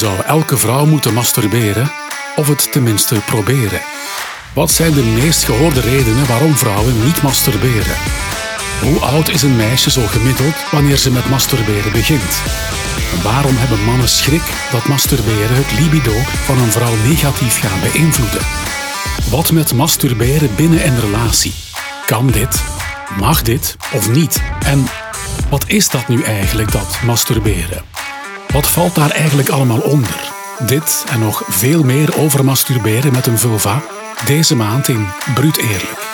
Zou elke vrouw moeten masturberen? Of het tenminste proberen? Wat zijn de meest gehoorde redenen waarom vrouwen niet masturberen? Hoe oud is een meisje zo gemiddeld wanneer ze met masturberen begint? Waarom hebben mannen schrik dat masturberen het libido van een vrouw negatief gaat beïnvloeden? Wat met masturberen binnen een relatie? Kan dit? Mag dit of niet? En wat is dat nu eigenlijk, dat masturberen? Wat valt daar eigenlijk allemaal onder? Dit en nog veel meer over masturberen met een vulva deze maand in Bruut Eerlijk.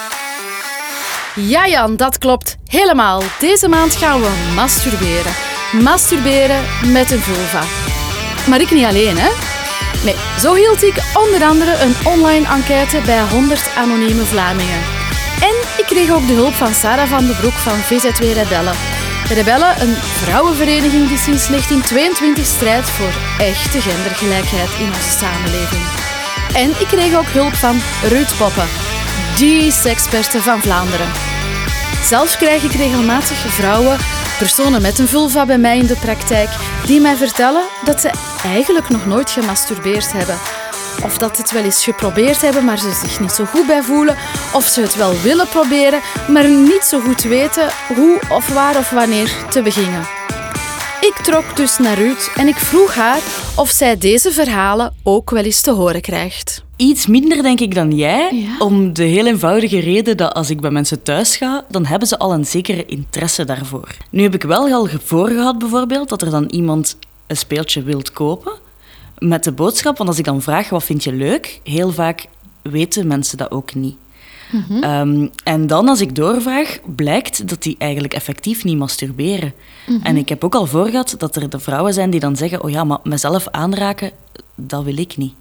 Ja, Jan, dat klopt. Helemaal. Deze maand gaan we masturberen. Masturberen met een vulva. Maar ik niet alleen, hè? Nee, zo hield ik onder andere een online enquête bij 100 anonieme Vlamingen. En ik kreeg ook de hulp van Sarah van den Broek van VZW Rebellen. Rebellen, een vrouwenvereniging die sinds 1922 strijdt voor echte gendergelijkheid in onze samenleving. En ik kreeg ook hulp van Ruud Poppen, die seksperte van Vlaanderen. Zelf krijg ik regelmatig vrouwen, personen met een vulva bij mij in de praktijk, die mij vertellen dat ze eigenlijk nog nooit gemasturbeerd hebben. Of dat het wel eens geprobeerd hebben, maar ze zich niet zo goed bij voelen. Of ze het wel willen proberen, maar niet zo goed weten hoe of waar of wanneer te beginnen. Ik trok dus naar Ruud en ik vroeg haar of zij deze verhalen ook wel eens te horen krijgt. Iets minder, denk ik, dan jij. Om de heel eenvoudige reden dat als ik bij mensen thuis ga, dan hebben ze al een zekere interesse daarvoor. Nu heb ik wel al voor gehad, bijvoorbeeld, dat er dan iemand een speeltje wilt kopen. Met de boodschap, want als ik dan vraag, wat vind je leuk? Heel vaak weten mensen dat ook niet. Mhm. Ehm, en dan, als ik doorvraag, blijkt dat die eigenlijk effectief niet masturberen. Mhm. En ik heb ook al voorgehad dat er de vrouwen zijn die dan zeggen: Oh ja, maar mezelf aanraken, dat wil ik niet.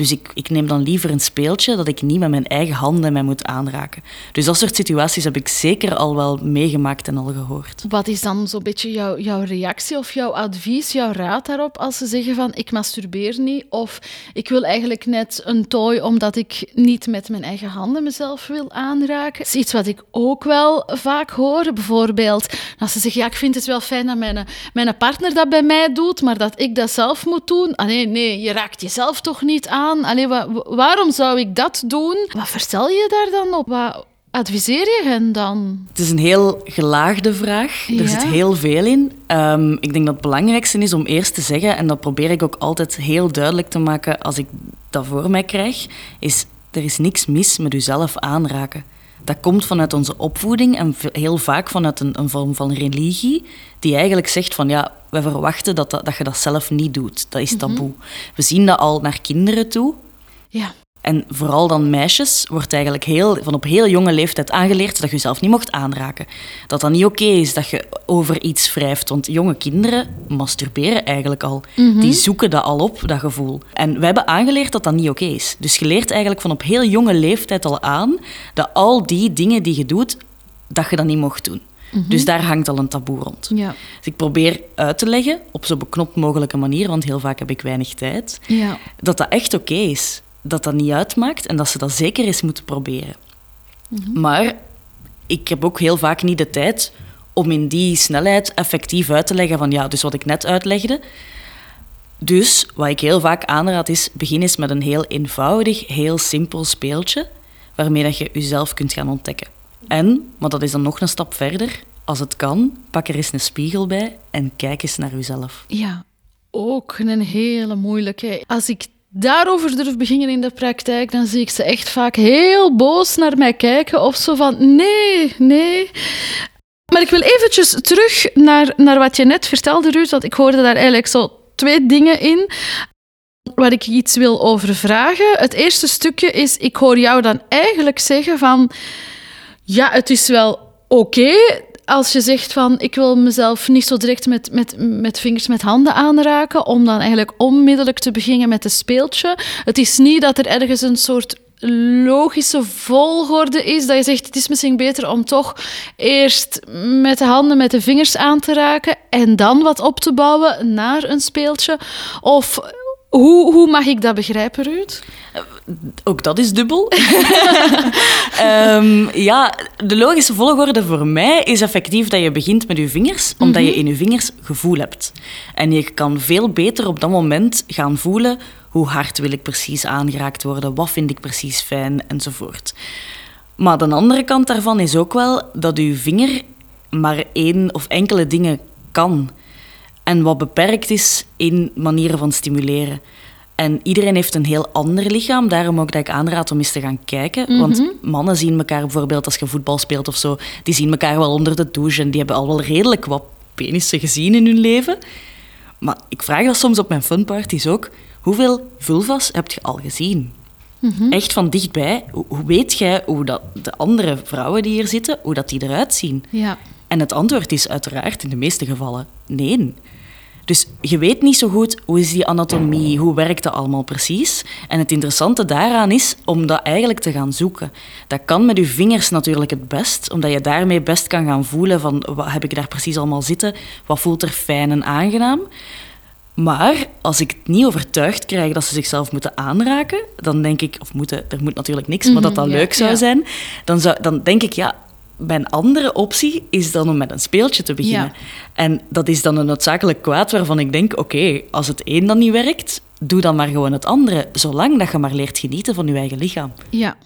Dus ik, ik neem dan liever een speeltje dat ik niet met mijn eigen handen mij moet aanraken. Dus dat soort situaties heb ik zeker al wel meegemaakt en al gehoord. Wat is dan zo'n beetje jouw, jouw reactie of jouw advies, jouw raad daarop als ze zeggen van ik masturbeer niet of ik wil eigenlijk net een toy omdat ik niet met mijn eigen handen mezelf wil aanraken? Dat is iets wat ik ook wel vaak hoor. Bijvoorbeeld als ze zeggen ja ik vind het wel fijn dat mijn, mijn partner dat bij mij doet, maar dat ik dat zelf moet doen. Ah, nee, nee, je raakt jezelf toch niet aan? Allee, wa- waarom zou ik dat doen? Wat vertel je daar dan op? Wat adviseer je hen dan? Het is een heel gelaagde vraag. Ja. Er zit heel veel in. Ehm, ik denk dat het belangrijkste is om eerst te zeggen, en dat probeer ik ook altijd heel duidelijk te maken als ik dat voor mij krijg, is er is niks mis met uzelf aanraken. Dat komt vanuit onze opvoeding en heel vaak vanuit een, een vorm van religie, die eigenlijk zegt van ja, we verwachten dat, dat, dat je dat zelf niet doet. Dat is taboe. We zien dat al naar kinderen toe. Ja. En vooral dan meisjes wordt eigenlijk heel, van op heel jonge leeftijd aangeleerd dat je jezelf niet mocht aanraken. Dat dat niet oké is dat je over iets wrijft. Want jonge kinderen masturberen eigenlijk al. Die zoeken dat al op, dat gevoel. En wij hebben aangeleerd dat dat niet oké is. Dus je leert eigenlijk van op heel jonge leeftijd al aan dat al die dingen die je doet, dat je dat niet mocht doen. Dus daar hangt al een taboe rond. Ja. Dus ik probeer uit te leggen, op zo beknopt mogelijke manier, want heel vaak heb ik weinig tijd, Ja. dat dat echt oké is. Dat dat niet uitmaakt en dat ze dat zeker eens moeten proberen. Maar ik heb ook heel vaak niet de tijd om in die snelheid effectief uit te leggen van ja, dus wat ik net uitlegde. Dus wat ik heel vaak aanraad is, begin eens met een heel eenvoudig, heel simpel speeltje waarmee dat je jezelf kunt gaan ontdekken. En, maar dat is dan nog een stap verder, als het kan, pak er eens een spiegel bij en kijk eens naar jezelf. Ja, ook een hele moeilijke. Als ik daarover durf beginnen in de praktijk, dan zie ik ze echt vaak heel boos naar mij kijken of zo van nee, nee. Maar ik wil eventjes terug naar, naar wat je net vertelde, Ruud, want ik hoorde daar eigenlijk zo twee dingen in waar ik iets wil over vragen. Het eerste stukje is, ik hoor jou dan eigenlijk zeggen van, ja, het is wel oké als je zegt van, ik wil mezelf niet zo direct met, met, met vingers met handen aanraken, om dan eigenlijk onmiddellijk te beginnen met een speeltje. Het is niet dat er ergens een soort logische volgorde is, dat je zegt, het is misschien beter om toch eerst met de handen, met de vingers aan te raken en dan wat op te bouwen naar een speeltje. Of Hoe, hoe mag ik dat begrijpen, Ruud? Ook dat is dubbel. Ehm, ja, de logische volgorde voor mij is effectief dat je begint met je vingers, omdat je in je vingers gevoel hebt. En je kan veel beter op dat moment gaan voelen hoe hard wil ik precies aangeraakt worden, wat vind ik precies fijn, enzovoort. Maar de andere kant daarvan is ook wel dat uw vinger maar één of enkele dingen kan. En wat beperkt is in manieren van stimuleren. En iedereen heeft een heel ander lichaam. Daarom ook dat ik aanraad om eens te gaan kijken. Want Mhm. mannen zien elkaar bijvoorbeeld als je voetbal speelt of zo. Die zien elkaar wel onder de douche. En die hebben al wel redelijk wat penissen gezien in hun leven. Maar ik vraag dat soms op mijn funparties ook. Hoeveel vulvas heb je al gezien? Mhm. Echt van dichtbij. Hoe, hoe weet jij hoe dat de andere vrouwen die hier zitten, hoe dat die eruit zien? Ja. En het antwoord is uiteraard in de meeste gevallen nee. Dus je weet niet zo goed hoe is die anatomie, hoe werkt dat allemaal precies. En het interessante daaraan is om dat eigenlijk te gaan zoeken. Dat kan met je vingers natuurlijk het best, omdat je daarmee best kan gaan voelen van wat heb ik daar precies allemaal zitten, wat voelt er fijn en aangenaam. Maar als ik het niet overtuigd krijg dat ze zichzelf moeten aanraken, dan denk ik, of moeten, er moet natuurlijk niks, maar dat dat Mhm, ja, leuk zou zijn, dan, zou, dan denk ik, ja, mijn andere optie is dan om met een speeltje te beginnen. Ja. En dat is dan een noodzakelijk kwaad waarvan ik denk, oké, als het een dan niet werkt, doe dan maar gewoon het andere, zolang dat je maar leert genieten van je eigen lichaam. Ja,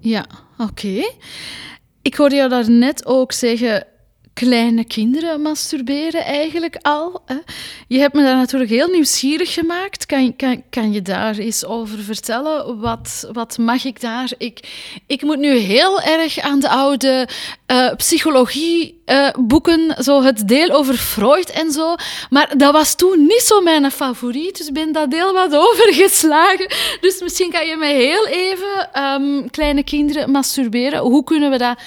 ja, oké. Ik hoorde jou daarnet ook zeggen, kleine kinderen masturberen eigenlijk al. Hè? Je hebt me daar natuurlijk heel nieuwsgierig gemaakt. Kan, kan, kan je daar eens over vertellen? Wat, wat mag ik daar? Ik, ik moet nu heel erg aan de oude eh, psychologie eh, zo het deel over Freud en zo. Maar dat was toen niet zo mijn favoriet, dus ik ben dat deel wat overgeslagen. Dus misschien kan je mij heel even, ehm, kleine kinderen masturberen, hoe kunnen we dat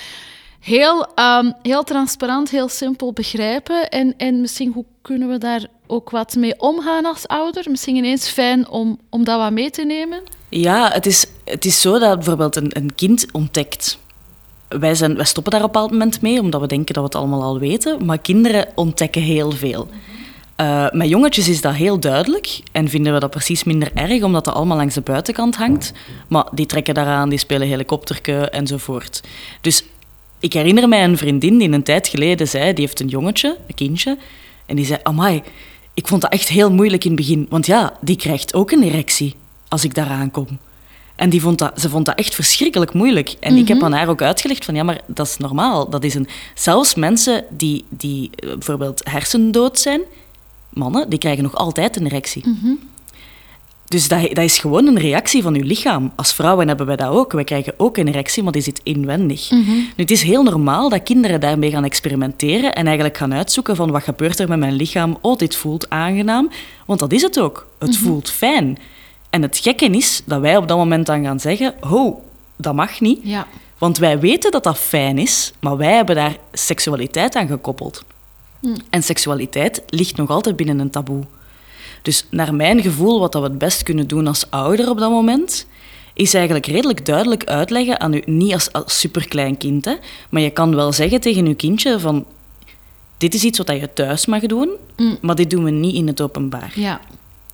heel, ehm, heel transparant, heel simpel begrijpen? En, en misschien hoe kunnen we daar ook wat mee omgaan als ouder? Misschien ineens fijn om, om dat wat mee te nemen? Ja, het is, het is zo dat bijvoorbeeld een, een kind ontdekt. Wij, zijn, wij stoppen daar op een bepaald moment mee, omdat we denken dat we het allemaal al weten. Maar kinderen ontdekken heel veel. Eh, met jongetjes is dat heel duidelijk en vinden we dat precies minder erg, omdat dat allemaal langs de buitenkant hangt. Maar die trekken daaraan, die spelen helikopterke enzovoort. Dus ik herinner mij een vriendin die een tijd geleden zei, die heeft een jongetje, een kindje, en die zei, amai, ik vond dat echt heel moeilijk in het begin, want ja, die krijgt ook een erectie als ik daaraan kom. En die vond dat, ze vond dat echt verschrikkelijk moeilijk. En ik heb aan haar ook uitgelegd van, ja, maar dat is normaal. Dat is een, zelfs mensen die, die eh, bijvoorbeeld hersendood zijn, mannen, die krijgen nog altijd een erectie. Dus dat, dat is gewoon een reactie van uw lichaam. Als vrouwen hebben wij dat ook. Wij krijgen ook een erectie, maar die zit inwendig. Nu, het is heel normaal dat kinderen daarmee gaan experimenteren en eigenlijk gaan uitzoeken van wat gebeurt er met mijn lichaam. Oh, dit voelt aangenaam. Want dat is het ook. Het voelt fijn. En het gekke is dat wij op dat moment dan gaan zeggen, ho, dat mag niet. Ja. Want wij weten dat dat fijn is, maar wij hebben daar seksualiteit aan gekoppeld. En seksualiteit ligt nog altijd binnen een taboe. Dus naar mijn gevoel, wat dat we het best kunnen doen als ouder op dat moment, is eigenlijk redelijk duidelijk uitleggen aan u, niet als, als superklein kind, hè, maar je kan wel zeggen tegen uw kindje van, dit is iets wat je thuis mag doen, maar dit doen we niet in het openbaar. Ja.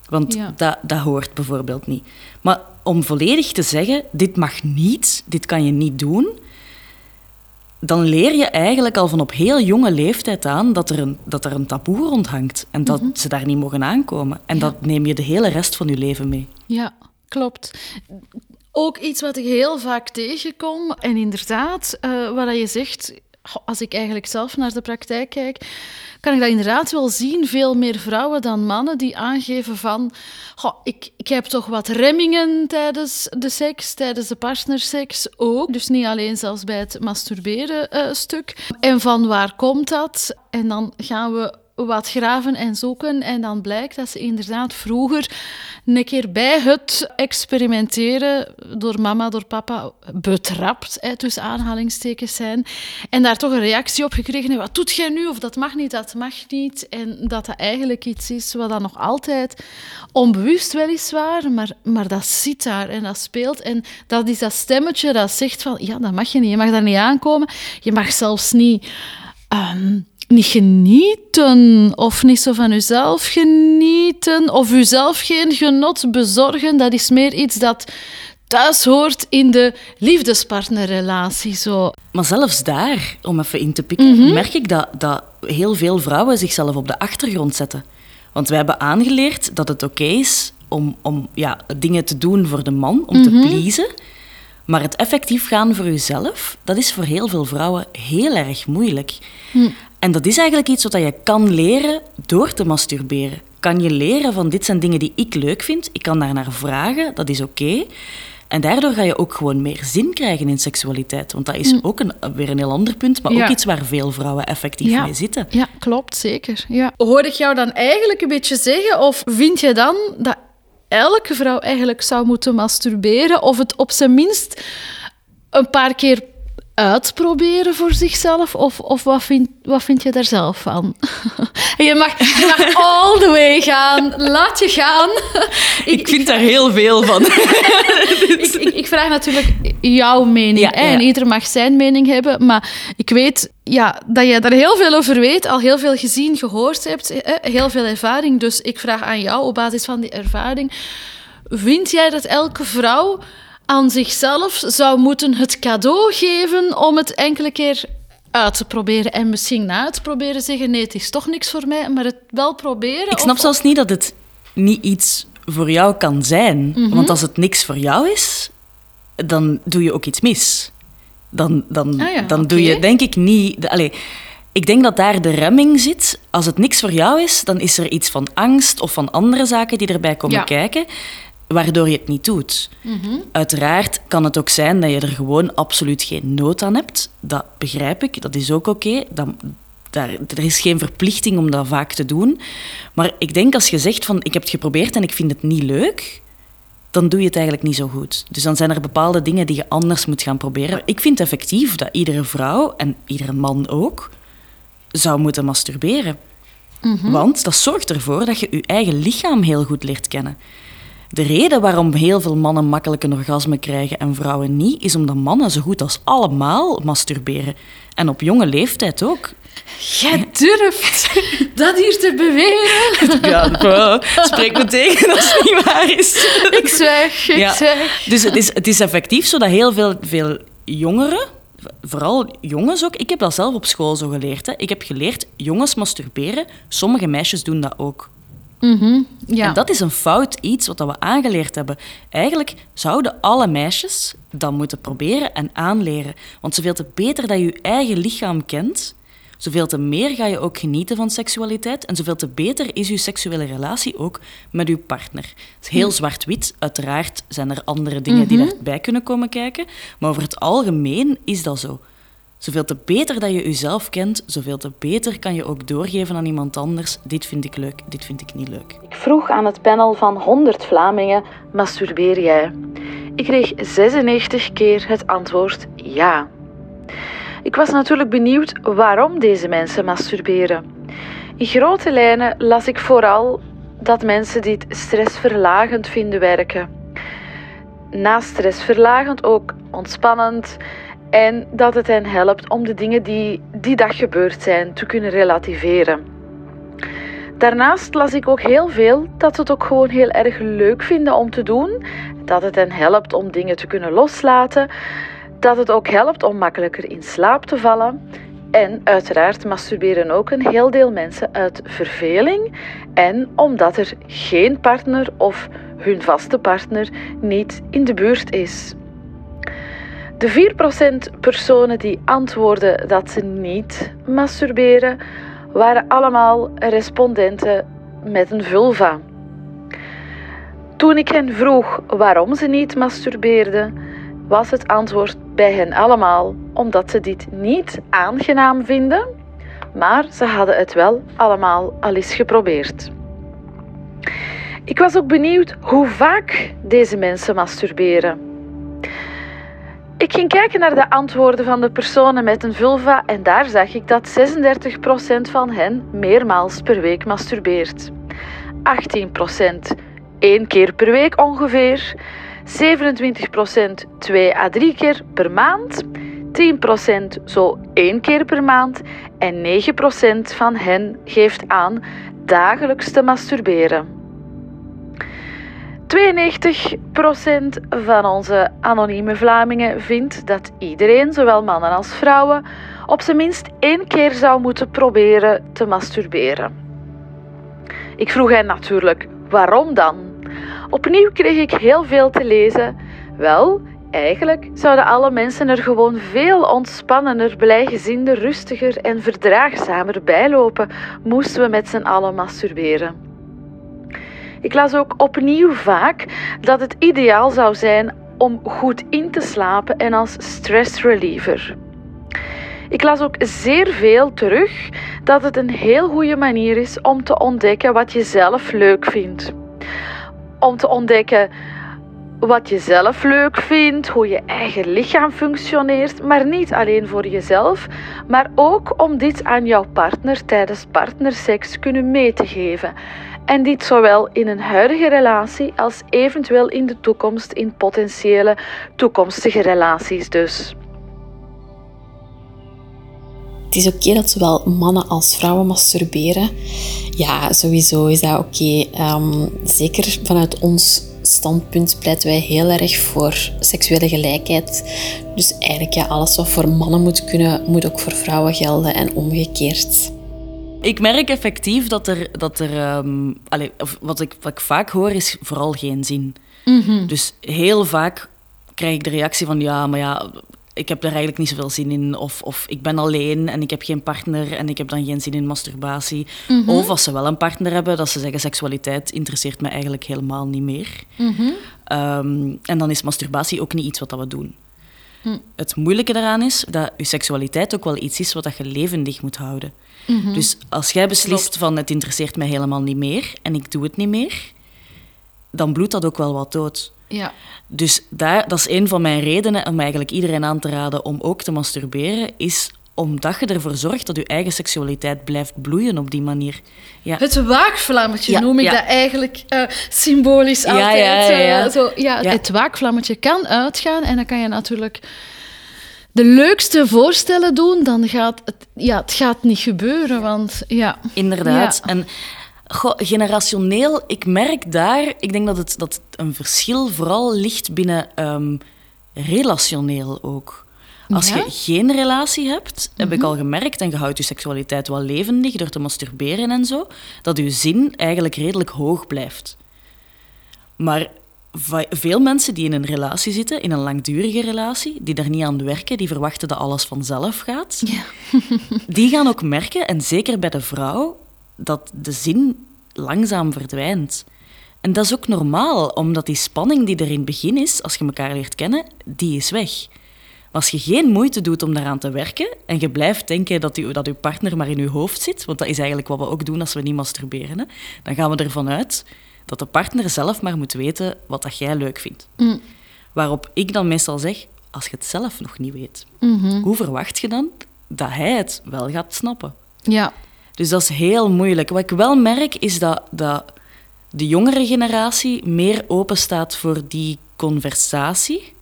Want Ja. dat, dat hoort bijvoorbeeld niet. Maar om volledig te zeggen, dit mag niet, dit kan je niet doen, dan leer je eigenlijk al van op heel jonge leeftijd aan dat er een, dat er een taboe rondhangt en dat ze daar niet mogen aankomen. En dat neem je de hele rest van je leven mee. Ja, klopt. Ook iets wat ik heel vaak tegenkom. En inderdaad, eh, wat je zegt, als ik eigenlijk zelf naar de praktijk kijk, kan ik dat inderdaad wel zien. Veel meer vrouwen dan mannen die aangeven van... ik, ik heb toch wat remmingen tijdens de seks, tijdens de partnerseks ook. Dus niet alleen zelfs bij het masturberen eh, stuk. En van waar komt dat? En dan gaan we wat graven en zoeken. En dan blijkt dat ze inderdaad vroeger een keer bij het experimenteren door mama, door papa betrapt, hè, tussen aanhalingstekens zijn. En daar toch een reactie op gekregen. Wat doet jij nu? Of dat mag niet, dat mag niet. En dat dat eigenlijk iets is wat dan nog altijd onbewust weliswaar, maar, maar dat zit daar en dat speelt. En dat is dat stemmetje dat zegt van, ja, dat mag je niet. Je mag daar niet aankomen. Je mag zelfs niet... ehm, niet genieten of niet zo van uzelf genieten of uzelf geen genot bezorgen. Dat is meer iets dat thuis hoort in de liefdespartnerrelatie. Zo. Maar zelfs daar, om even in te pikken, merk ik dat, dat heel veel vrouwen zichzelf op de achtergrond zetten. Want wij hebben aangeleerd dat het oké is om, om ja, dingen te doen voor de man, om te pleasen. Maar het effectief gaan voor jezelf, dat is voor heel veel vrouwen heel erg moeilijk. En dat is eigenlijk iets wat je kan leren door te masturberen. Kan je leren van dit zijn dingen die ik leuk vind, ik kan daar naar vragen, dat is oké. En daardoor ga je ook gewoon meer zin krijgen in seksualiteit. Want dat is ook een, weer een heel ander punt, maar Ja. ook iets waar veel vrouwen effectief Ja. mee zitten. Ja, klopt, zeker. Ja. Hoor ik jou dan eigenlijk een beetje zeggen, of vind je dan dat elke vrouw eigenlijk zou moeten masturberen, of het op zijn minst een paar keer uitproberen voor zichzelf? Of, of wat, vind, wat vind je daar zelf van? je, mag, je mag all the way gaan. Laat je gaan. Ik vind daar heel veel van. ik, ik, ik vraag natuurlijk jouw mening. Ja, hè, ja. En ieder mag zijn mening hebben. Maar ik weet ja, dat jij daar heel veel over weet, al heel veel gezien, gehoord hebt, hè, heel veel ervaring. Dus ik vraag aan jou, op basis van die ervaring, vind jij dat elke vrouw aan zichzelf zou moeten het cadeau geven om het enkele keer uit te proberen en misschien na het proberen zeggen nee, het is toch niks voor mij, maar het wel proberen? Ik snap of- zelfs niet dat het niet iets voor jou kan zijn. Mhm. Want als het niks voor jou is, dan doe je ook iets mis. Dan, dan, Ah ja, dan doe je, denk ik, niet... de- Allee, ik denk dat daar de remming zit. Als het niks voor jou is, dan is er iets van angst of van andere zaken die erbij komen Ja. kijken, waardoor je het niet doet. Mhm. Uiteraard kan het ook zijn dat je er gewoon absoluut geen nood aan hebt. Dat begrijp ik, dat is ook oké. Dat- daar, er is geen verplichting om dat vaak te doen. Maar ik denk als je zegt van ik heb het geprobeerd en ik vind het niet leuk, dan doe je het eigenlijk niet zo goed. Dus dan zijn er bepaalde dingen die je anders moet gaan proberen. Ik vind effectief dat iedere vrouw en iedere man ook zou moeten masturberen. Want dat zorgt ervoor dat je je eigen lichaam heel goed leert kennen. De reden waarom heel veel mannen makkelijk een orgasme krijgen en vrouwen niet, is omdat mannen zo goed als allemaal masturberen. En op jonge leeftijd ook. Jij durft dat hier te beweren? Ja, spreek me tegen als het niet waar is. Ik zwijg, ik Ja. zwijg. Dus het is, het is effectief zo dat heel veel, veel jongeren, vooral jongens ook, ik heb dat zelf op school zo geleerd. Hè. Ik heb geleerd, jongens masturberen, sommige meisjes doen dat ook. Ja. En dat is een fout iets wat we aangeleerd hebben. Eigenlijk zouden alle meisjes dat moeten proberen en aanleren. Want zoveel te beter dat je je eigen lichaam kent, zoveel te meer ga je ook genieten van seksualiteit en zoveel te beter is je seksuele relatie ook met je partner. Het is heel zwart-wit. Uiteraard zijn er andere dingen die daarbij kunnen komen kijken, maar over het algemeen is dat zo. Zoveel te beter dat je jezelf kent, zoveel te beter kan je ook doorgeven aan iemand anders. Dit vind ik leuk, dit vind ik niet leuk. Ik vroeg aan het panel van 100 Vlamingen: masturbeer jij? Ik kreeg 96 keer het antwoord ja. Ik was natuurlijk benieuwd waarom deze mensen masturberen. In grote lijnen las ik vooral dat mensen dit stressverlagend vinden werken. Naast stressverlagend ook ontspannend en dat het hen helpt om de dingen die die dag gebeurd zijn te kunnen relativeren. Daarnaast las ik ook heel veel dat ze het ook gewoon heel erg leuk vinden om te doen. Dat het hen helpt om dingen te kunnen loslaten. Dat het ook helpt om makkelijker in slaap te vallen. En uiteraard masturberen ook een heel deel mensen uit verveling. En omdat er geen partner of hun vaste partner niet in de buurt is. De 4% personen die antwoorden dat ze niet masturberen, waren allemaal respondenten met een vulva. Toen ik hen vroeg waarom ze niet masturbeerden, was het antwoord bij hen allemaal omdat ze dit niet aangenaam vinden, maar ze hadden het wel allemaal al eens geprobeerd. Ik was ook benieuwd hoe vaak deze mensen masturberen. Ik ging kijken naar de antwoorden van de personen met een vulva en daar zag ik dat 36% van hen meermaals per week masturbeert. 18% één keer per week ongeveer. 27% twee à drie keer per maand. 10% zo één keer per maand en 9% van hen geeft aan dagelijks te masturberen. 92% van onze anonieme Vlamingen vindt dat iedereen, zowel mannen als vrouwen, op zijn minst één keer zou moeten proberen te masturberen. Ik vroeg hen natuurlijk waarom dan. Opnieuw kreeg ik heel veel te lezen. Wel, eigenlijk zouden alle mensen er gewoon veel ontspannender, blijgezinder, rustiger en verdraagzamer bijlopen, moesten we met z'n allen masturberen. Ik las ook opnieuw vaak dat het ideaal zou zijn om goed in te slapen en als stress reliever. Ik las ook zeer veel terug dat het een heel goede manier is om te ontdekken wat je zelf leuk vindt. Om te ontdekken wat je zelf leuk vindt, hoe je eigen lichaam functioneert, maar niet alleen voor jezelf, maar ook om dit aan jouw partner tijdens partnerseks kunnen mee te geven. En dit zowel in een huidige relatie als eventueel in de toekomst in potentiële toekomstige relaties dus. Het is oké dat zowel mannen als vrouwen masturberen. Ja, sowieso is dat oké. Ehm, zeker vanuit ons standpunt pleiten wij heel erg voor seksuele gelijkheid. Dus eigenlijk ja, alles wat voor mannen moet kunnen, moet ook voor vrouwen gelden en omgekeerd. Ik merk effectief dat er, dat er um, allez, wat, ik, wat ik vaak hoor, is vooral geen zin. Mhm. Dus heel vaak krijg ik de reactie van ja, maar ja, ik heb er eigenlijk niet zoveel zin in. Of, of ik ben alleen en ik heb geen partner en ik heb dan geen zin in masturbatie. Mhm. Of als ze wel een partner hebben, dat ze zeggen seksualiteit interesseert me eigenlijk helemaal niet meer. Mhm. Ehm, en dan is masturbatie ook niet iets wat dat we doen. Hm. Het moeilijke daaraan is dat je seksualiteit ook wel iets is wat je levendig moet houden. Mhm. Dus als jij beslist van het interesseert mij helemaal niet meer en ik doe het niet meer, dan bloedt dat ook wel wat dood. Ja. Dus daar, dat is een van mijn redenen om eigenlijk iedereen aan te raden om ook te masturberen, is omdat je ervoor zorgt dat je eigen seksualiteit blijft bloeien op die manier. Ja. Het waakvlammetje Ja, noem ik ja. dat eigenlijk eh, symbolisch Ja, altijd. ja, ja, ja. eh, zo, ja, Ja. Het waakvlammetje kan uitgaan en dan kan je natuurlijk de leukste voorstellen doen. Dan gaat het, ja, het gaat niet gebeuren, want ja. Inderdaad. Ja. En goh, generationeel, ik merk daar, ik denk dat het, dat een verschil vooral ligt binnen ehm, relationeel ook. Als Ja? Mhm. je geen relatie hebt, heb ik al gemerkt, en je houdt je seksualiteit wel levendig door te masturberen en zo, dat je zin eigenlijk redelijk hoog blijft. Maar veel mensen die in een relatie zitten, in een langdurige relatie, die daar niet aan werken, die verwachten dat alles vanzelf gaat, die gaan ook merken, en zeker bij de vrouw, dat de zin langzaam verdwijnt. En dat is ook normaal, omdat die spanning die er in het begin is, als je elkaar leert kennen, die is weg. Als je geen moeite doet om daaraan te werken en je blijft denken dat, je, dat je partner maar in je hoofd zit, want dat is eigenlijk wat we ook doen als we niet masturberen, hè, dan gaan we ervan uit dat de partner zelf maar moet weten wat dat jij leuk vindt. Mm. Waarop ik dan meestal zeg, als je het zelf nog niet weet, Mhm. hoe verwacht je dan dat hij het wel gaat snappen? Ja. Dus dat is heel moeilijk. Wat ik wel merk is dat, dat de jongere generatie meer open staat voor die conversatie.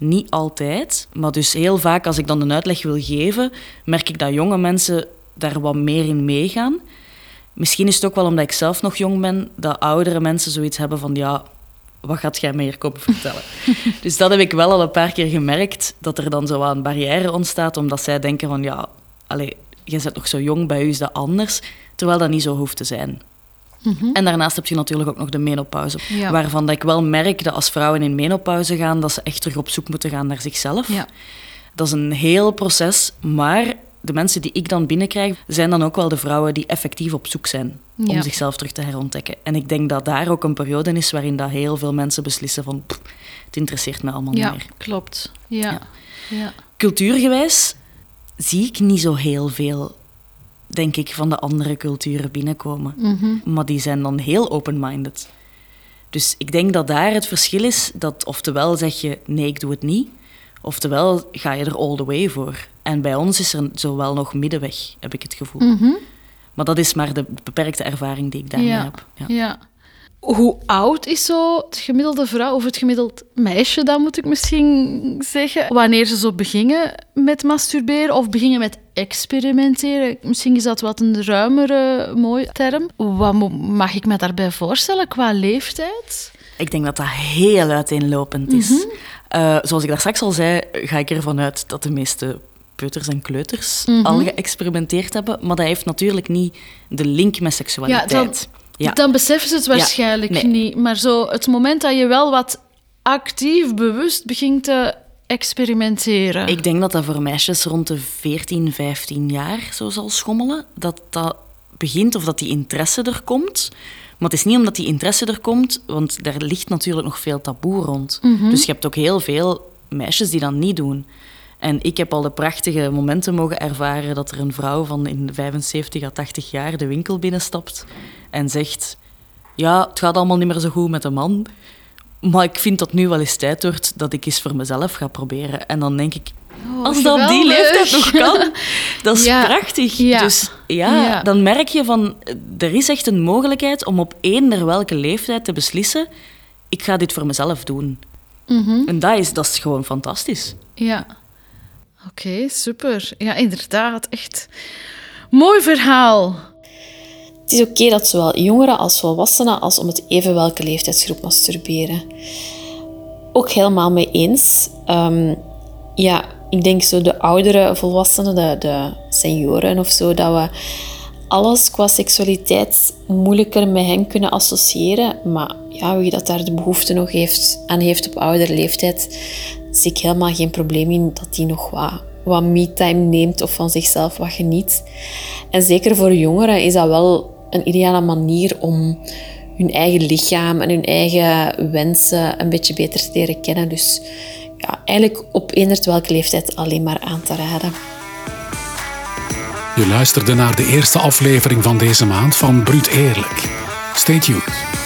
Niet altijd, maar dus heel vaak als ik dan een uitleg wil geven, merk ik dat jonge mensen daar wat meer in meegaan. Misschien is het ook wel omdat ik zelf nog jong ben, dat oudere mensen zoiets hebben van ja, wat gaat jij mij hier komen vertellen? dus dat heb ik wel al een paar keer gemerkt, dat er dan zo een barrière ontstaat, omdat zij denken van ja, allee, jij bent nog zo jong, bij u is dat anders, terwijl dat niet zo hoeft te zijn. En daarnaast heb je natuurlijk ook nog de menopauze, Ja. waarvan dat ik wel merk dat als vrouwen in menopauze gaan, dat ze echt terug op zoek moeten gaan naar zichzelf. Ja. Dat is een heel proces, maar de mensen die ik dan binnenkrijg, zijn dan ook wel de vrouwen die effectief op zoek zijn om Ja. zichzelf terug te herontdekken. En ik denk dat daar ook een periode is waarin dat heel veel mensen beslissen van "Pff, het interesseert me allemaal Ja, niet meer. klopt. Ja. Ja. Ja. Cultuurgewijs zie ik niet zo heel veel, denk ik, van de andere culturen binnenkomen. Mhm. Maar die zijn dan heel open-minded. Dus ik denk dat daar het verschil is dat oftewel zeg je nee, ik doe het niet, oftewel ga je er all the way voor. En bij ons is er zowel nog middenweg, heb ik het gevoel. Mhm. Maar dat is maar de beperkte ervaring die ik daarmee Ja. heb. Ja. Ja. Hoe oud is zo het gemiddelde vrouw of het gemiddeld meisje, dan moet ik misschien zeggen, wanneer ze zo beginnen met masturberen of beginnen met experimenteren? Misschien is dat wat een ruimere, mooie term. Wat mag ik me daarbij voorstellen qua leeftijd? Ik denk dat dat heel uiteenlopend is. Mm zoals ik daar straks al zei, ga ik ervan uit dat de meeste peuters en kleuters mm al geëxperimenteerd hebben. Maar dat heeft natuurlijk niet de link met seksualiteit. Ja. Dan beseffen ze het waarschijnlijk niet. Maar zo het moment dat je wel wat actief, bewust begint te experimenteren. Ik denk dat dat voor meisjes rond de 14, 15 jaar zo zal schommelen. Dat dat begint of dat die interesse er komt. Maar het is niet omdat die interesse er komt, want daar ligt natuurlijk nog veel taboe rond. Mhm. Dus je hebt ook heel veel meisjes die dat niet doen. En ik heb al de prachtige momenten mogen ervaren dat er een vrouw van in 75 à 80 jaar de winkel binnenstapt en zegt: Ja, het gaat allemaal niet meer zo goed met de man. Maar ik vind dat nu wel eens tijd wordt dat ik eens voor mezelf ga proberen. En dan denk ik, oh, als dat op die leeftijd nog kan, dat is prachtig. Dus ja, ja, dan merk je van, er is echt een mogelijkheid om op eender welke leeftijd te beslissen, ik ga dit voor mezelf doen. Mhm. En dat is, dat is gewoon fantastisch. Ja. Oké, super. Ja, inderdaad. Echt mooi verhaal. Het is oké dat zowel jongeren als volwassenen als om het even welke leeftijdsgroep masturberen. Ook helemaal mee eens. Ehm, ja, ik denk zo de oudere volwassenen, de, de senioren of zo, dat we alles qua seksualiteit moeilijker met hen kunnen associëren. Maar ja, wie dat daar de behoefte nog heeft, aan heeft op oudere leeftijd, zie ik helemaal geen probleem in dat die nog wat, wat me-time neemt of van zichzelf wat geniet. En zeker voor jongeren is dat wel een ideale manier om hun eigen lichaam en hun eigen wensen een beetje beter te leren kennen. Dus ja, eigenlijk op eender welke leeftijd alleen maar aan te raden. Je luisterde naar de eerste aflevering van deze maand van Bruut Eerlijk. Stay tuned.